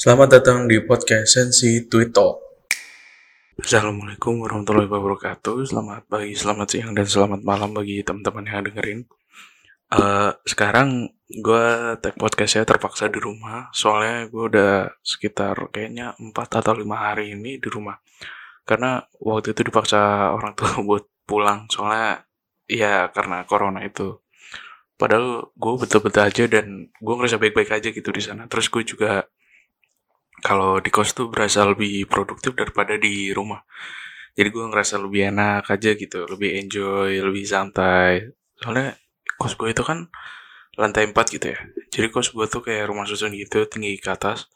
Selamat datang di podcast Sensi Twitter. Assalamualaikum warahmatullahi wabarakatuh. Selamat pagi, selamat siang, dan selamat malam bagi teman-teman yang dengerin. Uh, sekarang gue tag podcastnya terpaksa di rumah, soalnya gue udah sekitar kayaknya 4 atau 5 hari ini di rumah. Karena waktu itu dipaksa orang tua buat pulang, soalnya ya karena corona itu. Padahal gue betul-betul aja dan gue ngerasa baik-baik aja gitu di sana. Terus gue juga kalau di kos tuh berasa lebih produktif daripada di rumah. Jadi gue ngerasa lebih enak aja gitu lebih enjoy lebih santai. Soalnya kos gue itu kan lantai 4 gitu ya. Jadi kos gue tuh kayak rumah susun gitu tinggi ke atas.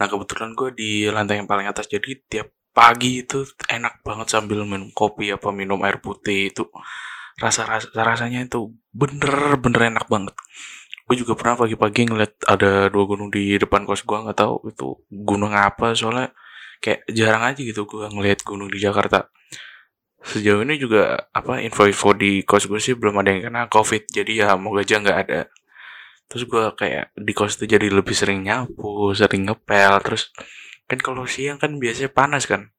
Nah kebetulan gue di lantai yang paling atas. Jadi tiap pagi itu enak banget sambil minum kopi apa minum air putih itu. Rasa rasa rasanya itu bener bener enak banget gue juga pernah pagi-pagi ngeliat ada dua gunung di depan kos gue nggak tahu itu gunung apa soalnya kayak jarang aja gitu gue ngeliat gunung di Jakarta. Sejauh ini juga apa info-info di kos gue sih belum ada yang kena covid jadi ya mau aja nggak ada. Terus gue kayak di kos itu jadi lebih sering nyapu sering ngepel terus kan kalau siang kan biasanya panas kan.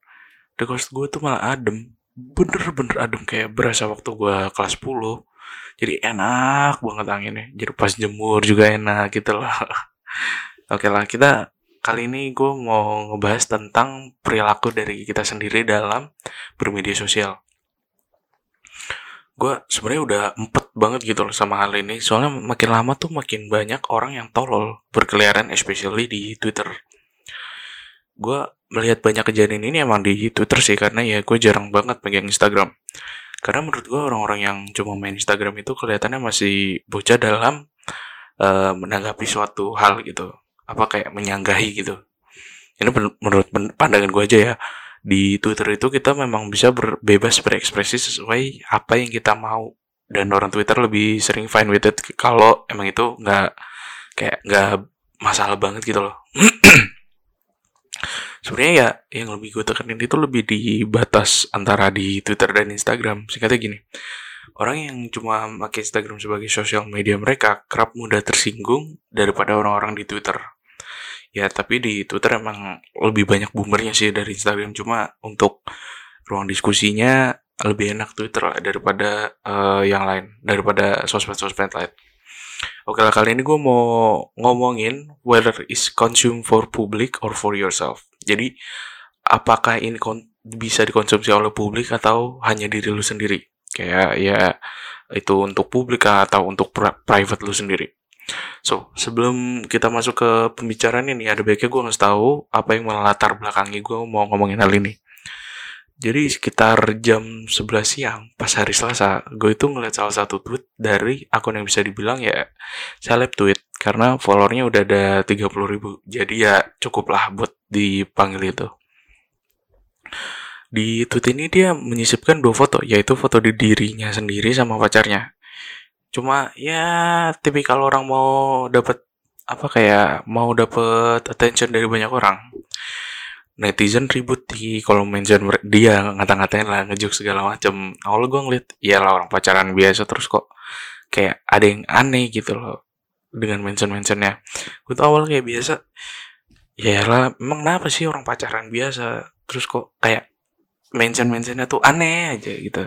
Di kos gue tuh malah adem bener-bener adem kayak berasa waktu gue kelas 10 jadi enak banget anginnya. Jadi pas jemur juga enak gitu loh. Oke lah kita kali ini gue mau ngebahas tentang perilaku dari kita sendiri dalam bermedia sosial. Gue sebenarnya udah empet banget gitu loh sama hal ini. Soalnya makin lama tuh makin banyak orang yang tolol berkeliaran especially di Twitter. Gue melihat banyak kejadian ini emang di Twitter sih karena ya gue jarang banget pegang Instagram karena menurut gue orang-orang yang cuma main Instagram itu kelihatannya masih bocah dalam uh, menanggapi suatu hal gitu. Apa kayak menyanggahi gitu. Ini menurut pandangan gue aja ya. Di Twitter itu kita memang bisa berbebas berekspresi sesuai apa yang kita mau. Dan orang Twitter lebih sering fine with it. Kalau emang itu nggak kayak nggak masalah banget gitu loh sebenarnya ya yang lebih gue tekanin itu lebih di batas antara di Twitter dan Instagram. Singkatnya gini orang yang cuma pakai Instagram sebagai sosial media mereka kerap mudah tersinggung daripada orang-orang di Twitter. Ya tapi di Twitter emang lebih banyak boomernya sih dari Instagram. Cuma untuk ruang diskusinya lebih enak Twitter lah daripada uh, yang lain daripada sosmed-sosmed lain. Oke lah kali ini gue mau ngomongin whether is consumed for public or for yourself. Jadi apakah ini bisa dikonsumsi oleh publik atau hanya diri lu sendiri? Kayak ya itu untuk publik atau untuk private lu sendiri. So, sebelum kita masuk ke pembicaraan ini, ada baiknya gue ngasih tahu apa yang melatar belakangi gue mau ngomongin hal ini. Jadi sekitar jam 11 siang, pas hari Selasa, gue itu ngeliat salah satu tweet dari akun yang bisa dibilang ya seleb tweet karena followernya udah ada 30 ribu. Jadi ya cukup lah buat dipanggil itu. Di tweet ini dia menyisipkan dua foto yaitu foto di dirinya sendiri sama pacarnya. Cuma ya tipikal orang mau dapat apa kayak mau dapat attention dari banyak orang netizen ribut di kolom mention dia ngata-ngatain lah ngejuk segala macam awal gue ngeliat ya lah orang pacaran biasa terus kok kayak ada yang aneh gitu loh dengan mention-mentionnya. Gue tuh awal kayak biasa ya lah emang kenapa sih orang pacaran biasa? Terus kok kayak mention-mentionnya tuh aneh aja gitu.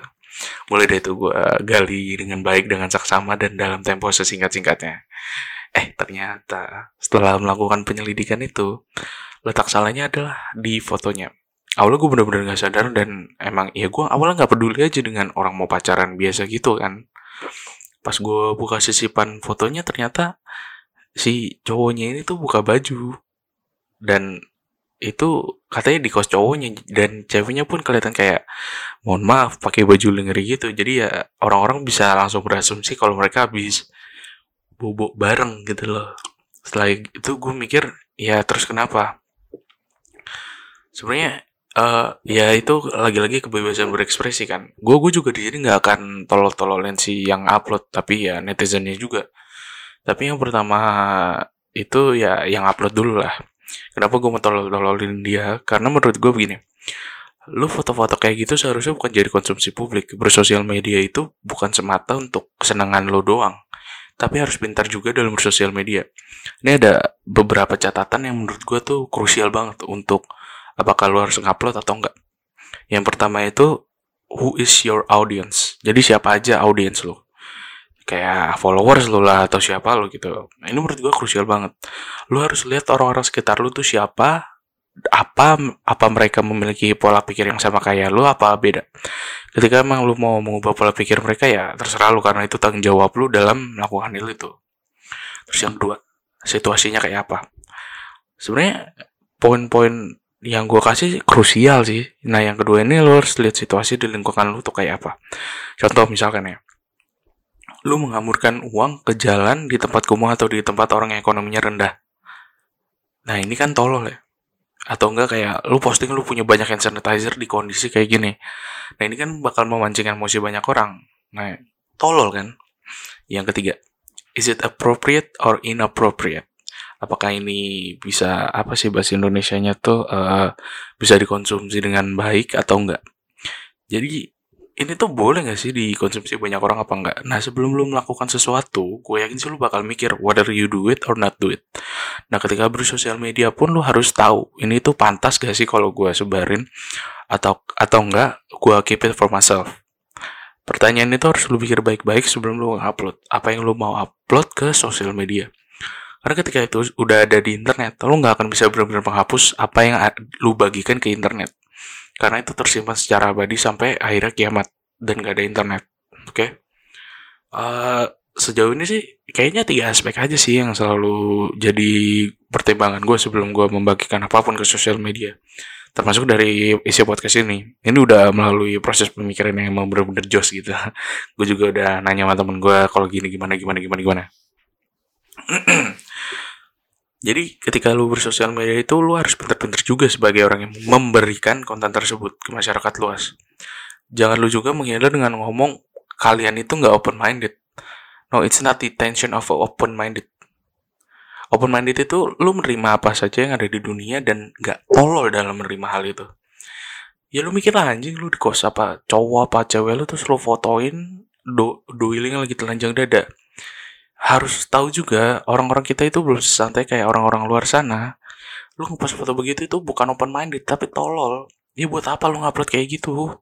Mulai dari itu gue gali dengan baik dengan saksama dan dalam tempo sesingkat-singkatnya. Eh ternyata setelah melakukan penyelidikan itu letak salahnya adalah di fotonya. Awalnya gue bener-bener gak sadar dan emang ya gue awalnya gak peduli aja dengan orang mau pacaran biasa gitu kan. Pas gue buka sisipan fotonya ternyata si cowoknya ini tuh buka baju. Dan itu katanya di kos cowoknya dan ceweknya pun kelihatan kayak mohon maaf pakai baju lingeri gitu. Jadi ya orang-orang bisa langsung berasumsi kalau mereka habis bobo bareng gitu loh. Setelah itu gue mikir ya terus kenapa sebenarnya Uh, ya itu lagi-lagi kebebasan berekspresi kan. Gue gue juga di sini nggak akan tolol-tololin si yang upload, tapi ya netizennya juga. Tapi yang pertama itu ya yang upload dulu lah. Kenapa gue mau tolol-tololin dia? Karena menurut gue begini, lu foto-foto kayak gitu seharusnya bukan jadi konsumsi publik. Bersosial media itu bukan semata untuk kesenangan lo doang, tapi harus pintar juga dalam bersosial media. Ini ada beberapa catatan yang menurut gue tuh krusial banget untuk apakah lo harus ngupload atau enggak. Yang pertama itu who is your audience. Jadi siapa aja audience lo. Kayak followers lo lah atau siapa lo gitu. Nah, ini menurut gue krusial banget. Lo harus lihat orang-orang sekitar lo tuh siapa, apa apa mereka memiliki pola pikir yang sama kayak lu apa beda ketika emang lu mau mengubah pola pikir mereka ya terserah lu karena itu tanggung jawab lu dalam melakukan hal itu terus yang kedua situasinya kayak apa sebenarnya poin-poin yang gue kasih krusial sih. Nah yang kedua ini lu harus lihat situasi di lingkungan lu tuh kayak apa. Contoh misalkan ya lu mengamurkan uang ke jalan di tempat kumuh atau di tempat orang yang ekonominya rendah. Nah ini kan tolol ya. Atau enggak kayak lu posting lu punya banyak hand sanitizer di kondisi kayak gini. Nah ini kan bakal memancing emosi banyak orang. Nah tolol kan? Yang ketiga is it appropriate or inappropriate apakah ini bisa apa sih bahasa Indonesia-nya tuh uh, bisa dikonsumsi dengan baik atau enggak jadi ini tuh boleh gak sih dikonsumsi banyak orang apa enggak? Nah sebelum lu melakukan sesuatu, gue yakin sih lu bakal mikir whether you do it or not do it. Nah ketika bersosial media pun lu harus tahu ini tuh pantas gak sih kalau gue sebarin atau atau enggak gue keep it for myself. Pertanyaan itu harus lu pikir baik-baik sebelum lu upload. Apa yang lu mau upload ke sosial media. Karena ketika itu udah ada di internet, lu nggak akan bisa benar-benar menghapus apa yang lu bagikan ke internet. Karena itu tersimpan secara abadi sampai akhirnya kiamat dan gak ada internet oke? Okay? uh, eh, sejauh ini sih kayaknya tiga aspek aja sih yang selalu jadi pertimbangan gue sebelum gue membagikan apa pun ke sosial media. Termasuk dari isi podcast ini. Ini udah melalui proses pemikiran yang emang bener-bener jos gitu. Gue juga udah nanya sama temen gue kalau gini gimana gimana gimana gimana Jadi ketika lu bersosial media itu lu harus pintar-pintar juga sebagai orang yang memberikan konten tersebut ke masyarakat luas. Jangan lu juga menghindar dengan ngomong kalian itu nggak open minded. No, it's not the intention of open minded. Open minded itu lu menerima apa saja yang ada di dunia dan nggak tolol dalam menerima hal itu. Ya lu mikir lah anjing lu di kos apa cowok apa cewek lu terus lu fotoin do doiling lagi telanjang dada harus tahu juga orang-orang kita itu belum santai kayak orang-orang luar sana. Lu ngepost foto begitu itu bukan open minded tapi tolol. Ya buat apa lu ngupload kayak gitu?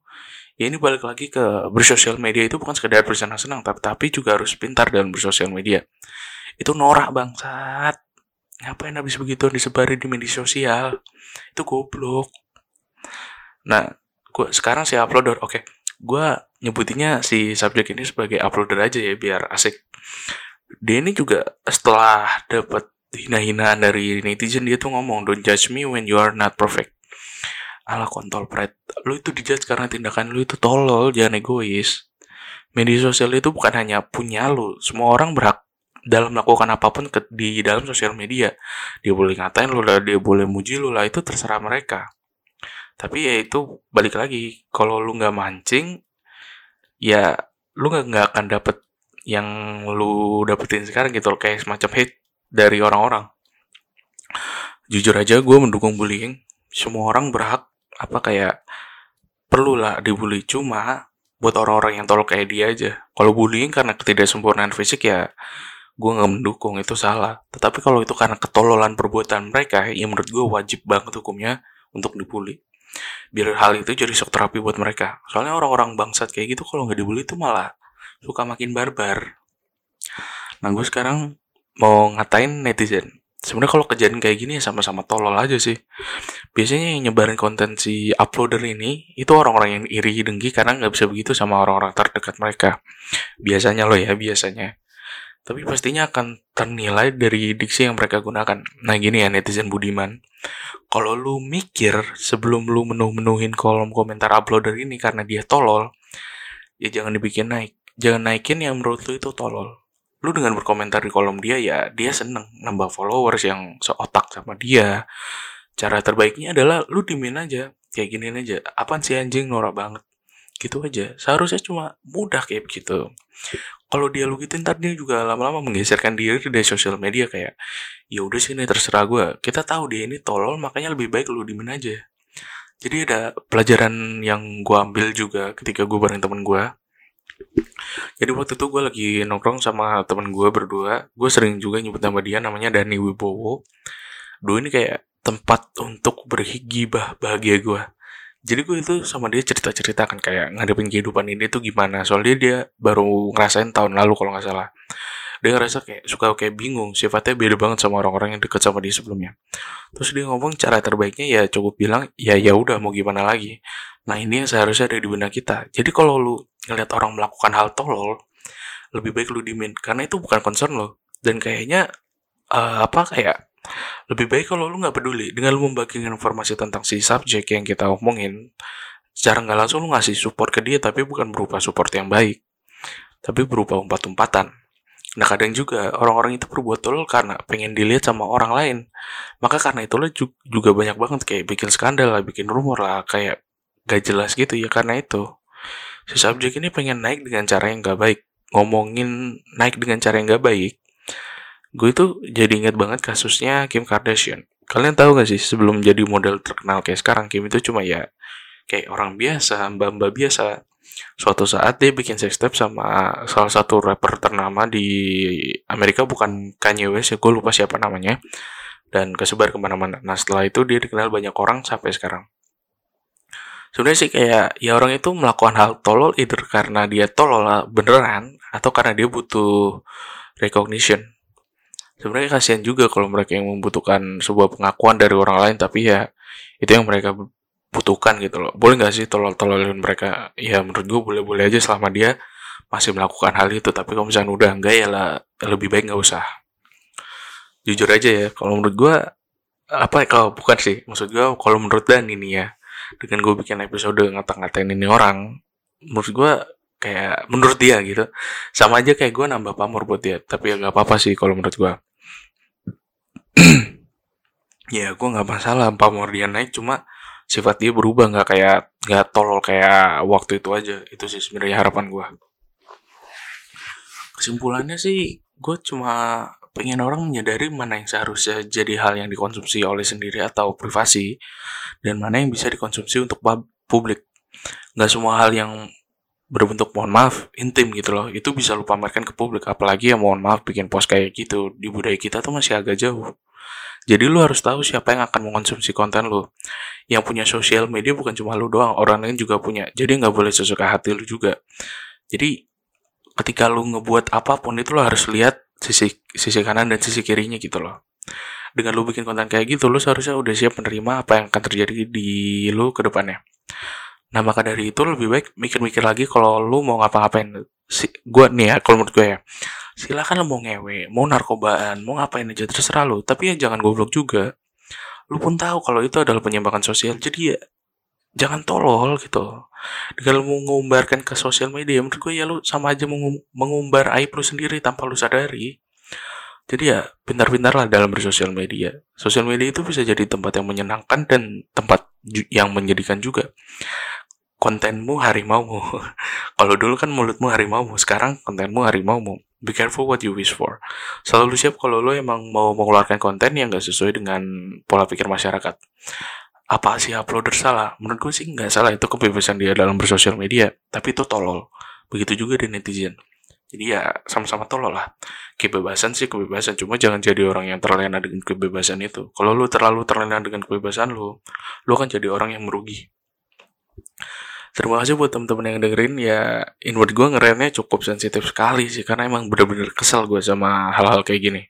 Ya ini balik lagi ke bersosial media itu bukan sekedar bersenang-senang tapi tapi juga harus pintar dalam bersosial media. Itu norak bangsat. Ngapain habis begitu disebarin di media sosial? Itu goblok. Nah, gua sekarang si uploader. Oke, okay. gua nyebutinnya si subjek ini sebagai uploader aja ya biar asik dia ini juga setelah dapat hina-hinaan dari netizen dia tuh ngomong don't judge me when you are not perfect. Ala kontol pret lu itu dijudge karena tindakan lu itu tolol jangan egois. Media sosial itu bukan hanya punya lu semua orang berhak dalam melakukan apa pun ke, di dalam sosial media. Dia boleh ngatain lu lah dia boleh muji lu lah itu terserah mereka. Tapi ya itu balik lagi kalau lu nggak mancing ya lu nggak akan dapet yang lu dapetin sekarang gitu loh kayak semacam hate dari orang-orang. Jujur aja gue mendukung bullying. Semua orang berhak apa kayak perlu lah dibully. Cuma buat orang-orang yang tolol kayak dia aja. Kalau bullying karena ketidaksempurnaan fisik ya gue nggak mendukung. Itu salah. Tetapi kalau itu karena ketololan perbuatan mereka ya menurut gue wajib banget hukumnya untuk dibully. Biar hal itu jadi shock terapi buat mereka. Soalnya orang-orang bangsat kayak gitu kalau nggak dibully itu malah suka makin barbar. Nah gue sekarang mau ngatain netizen. Sebenarnya kalau kejadian kayak gini ya sama-sama tolol aja sih. Biasanya yang nyebarin konten si uploader ini itu orang-orang yang iri dengki karena nggak bisa begitu sama orang-orang terdekat mereka. Biasanya loh ya biasanya. Tapi pastinya akan ternilai dari diksi yang mereka gunakan. Nah gini ya netizen budiman. Kalau lu mikir sebelum lu menuh-menuhin kolom komentar uploader ini karena dia tolol, ya jangan dibikin naik jangan naikin yang menurut lu itu tolol. Lu dengan berkomentar di kolom dia ya dia seneng nambah followers yang seotak sama dia. Cara terbaiknya adalah lu dimin aja kayak gini aja. Apaan sih anjing? Norak banget. Gitu aja. Seharusnya cuma mudah kayak begitu. Kalau dia lu gitu ntar dia juga lama-lama menggeserkan diri dari sosial media kayak ya udah sih ini terserah gue kita tahu dia ini tolol makanya lebih baik lu dimin aja. Jadi ada pelajaran yang gue ambil juga ketika gue bareng temen gue jadi waktu itu gue lagi nongkrong sama temen gue berdua gue sering juga nyebut nama dia namanya Dani Wibowo. Dua ini kayak tempat untuk berhigibah bahagia gue jadi gue itu sama dia cerita-cerita kan kayak ngadepin kehidupan ini tuh gimana. Soalnya dia baru ngerasain tahun lalu kalau nggak salah. Dia ngerasa kayak suka kayak bingung sifatnya beda banget sama orang-orang yang deket sama dia sebelumnya. Terus dia ngomong cara terbaiknya ya cukup bilang ya ya udah mau gimana lagi? Nah ini yang seharusnya ada di benak kita. Jadi kalau lu ngeliat orang melakukan hal tolol lebih baik lu dimin karena itu bukan concern lo dan kayaknya uh, apa kayak lebih baik kalau lu nggak peduli dengan lu membagikan informasi tentang si subjek yang kita omongin, secara nggak langsung lu ngasih support ke dia tapi bukan berupa support yang baik, tapi berupa umpat-umpatan. Nah kadang juga orang-orang itu berbuat tolol karena pengen dilihat sama orang lain. Maka karena itulah juga banyak banget kayak bikin skandal lah, bikin rumor lah, kayak gak jelas gitu ya karena itu. Si subjek ini pengen naik dengan cara yang gak baik. Ngomongin naik dengan cara yang gak baik, gue itu jadi inget banget kasusnya Kim Kardashian. Kalian tahu gak sih sebelum jadi model terkenal kayak sekarang Kim itu cuma ya kayak orang biasa, mbak-mbak biasa. Suatu saat dia bikin sex tape sama salah satu rapper ternama di Amerika bukan Kanye West ya gue lupa siapa namanya dan kesebar ke mana-mana. Nah setelah itu dia dikenal banyak orang sampai sekarang. Sebenarnya sih kayak ya orang itu melakukan hal tolol either karena dia tolol beneran atau karena dia butuh recognition. Sebenarnya kasihan juga kalau mereka yang membutuhkan sebuah pengakuan dari orang lain tapi ya itu yang mereka butuhkan gitu loh. Boleh nggak sih tolol-tololin mereka? Ya menurut gue boleh-boleh aja selama dia masih melakukan hal itu tapi kalau misalnya udah enggak ya lah lebih baik nggak usah. Jujur aja ya kalau menurut gue apa kalau bukan sih maksud gue kalau menurut Dan ini ya dengan gue bikin episode ngata-ngatain ini orang menurut gue kayak menurut dia gitu. Sama aja kayak gue nambah pamor buat dia tapi ya nggak apa-apa sih kalau menurut gue ya gue nggak masalah pamor dia naik cuma sifat dia berubah nggak kayak nggak tolol kayak waktu itu aja. Itu sih sebenarnya harapan gue kesimpulannya sih gue cuma pengen orang menyadari mana yang seharusnya jadi hal yang dikonsumsi oleh sendiri atau privasi dan mana yang bisa dikonsumsi untuk publik. Nggak semua hal yang berbentuk mohon maaf intim gitu loh. Itu bisa lu pamerkan ke publik apalagi yang mohon maaf bikin post kayak gitu. Di budaya kita tuh masih agak jauh. Jadi lu harus tahu siapa yang akan mengonsumsi konten lu. Yang punya sosial media bukan cuma lu doang orang lain juga punya. Jadi nggak boleh sesuka hati lu juga. Jadi ketika lu ngebuat apa pun itu lo harus lihat sisi sisi kanan dan sisi kirinya gitu loh dengan lu bikin konten kayak gitu lu seharusnya udah siap menerima apa yang akan terjadi di lu ke depannya Nah maka dari itu lebih baik mikir-mikir lagi kalau lu mau ngapa-ngapain. Si, gue nih ya, kalau menurut gue ya, silakan lu mau ngewe, mau narkobaan, mau ngapain aja terserah lu. Tapi ya jangan goblok juga. Lu pun tahu kalau itu adalah penyimpangan sosial. Jadi ya jangan tolol gitu. Dengan lu mau ngumbarkan ke sosial media, menurut gue ya lu sama aja mengumbar aib lu sendiri tanpa lu sadari. Jadi ya pintar-pintar lah dalam bersosial media. Sosial media itu bisa jadi tempat yang menyenangkan dan tempat yang menjadikan juga kontenmu harimaumu. Kalau dulu kan mulutmu harimaumu, sekarang kontenmu harimaumu. Be careful what you wish for. Selalu siap kalau lo emang mau mengeluarkan konten yang gak sesuai dengan pola pikir masyarakat. Apa sih uploader salah? Menurut gue sih nggak salah itu kebebasan dia dalam bersosial media, tapi itu tolol. Begitu juga di netizen. Jadi ya sama-sama tolol lah. Kebebasan sih kebebasan, cuma jangan jadi orang yang terlena dengan kebebasan itu. Kalau lo terlalu terlena dengan kebebasan lo, lo akan jadi orang yang merugi terima kasih buat temen-temen yang dengerin ya inward gue ngerennya cukup sensitif sekali sih karena emang bener-bener kesel gue sama hal-hal kayak gini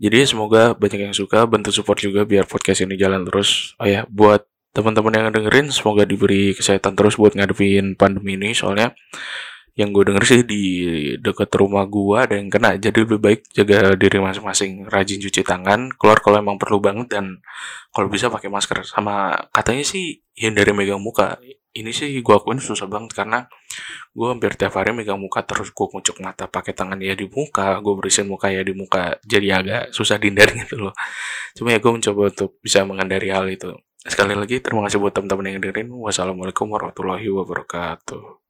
jadi semoga banyak yang suka bantu support juga biar podcast ini jalan terus. Oh ya buat teman-teman yang dengerin semoga diberi kesehatan terus buat ngadepin pandemi ini. Soalnya yang gue denger sih di dekat rumah gue ada yang kena jadi lebih baik jaga diri masing-masing rajin cuci tangan keluar kalau emang perlu banget dan kalau bisa pakai masker. Sama katanya sih hindari megang muka. Ini sih gue akuin susah banget karena gue hampir tiap hari megang muka terus gue muncul mata pakai tangan ya di muka gue bersihin muka ya di muka jadi agak susah dihindari gitu loh. Cuma ya gue mencoba untuk bisa menghindari hal itu. Sekali lagi terima kasih buat teman-teman yang dengerin. Wassalamualaikum warahmatullahi wabarakatuh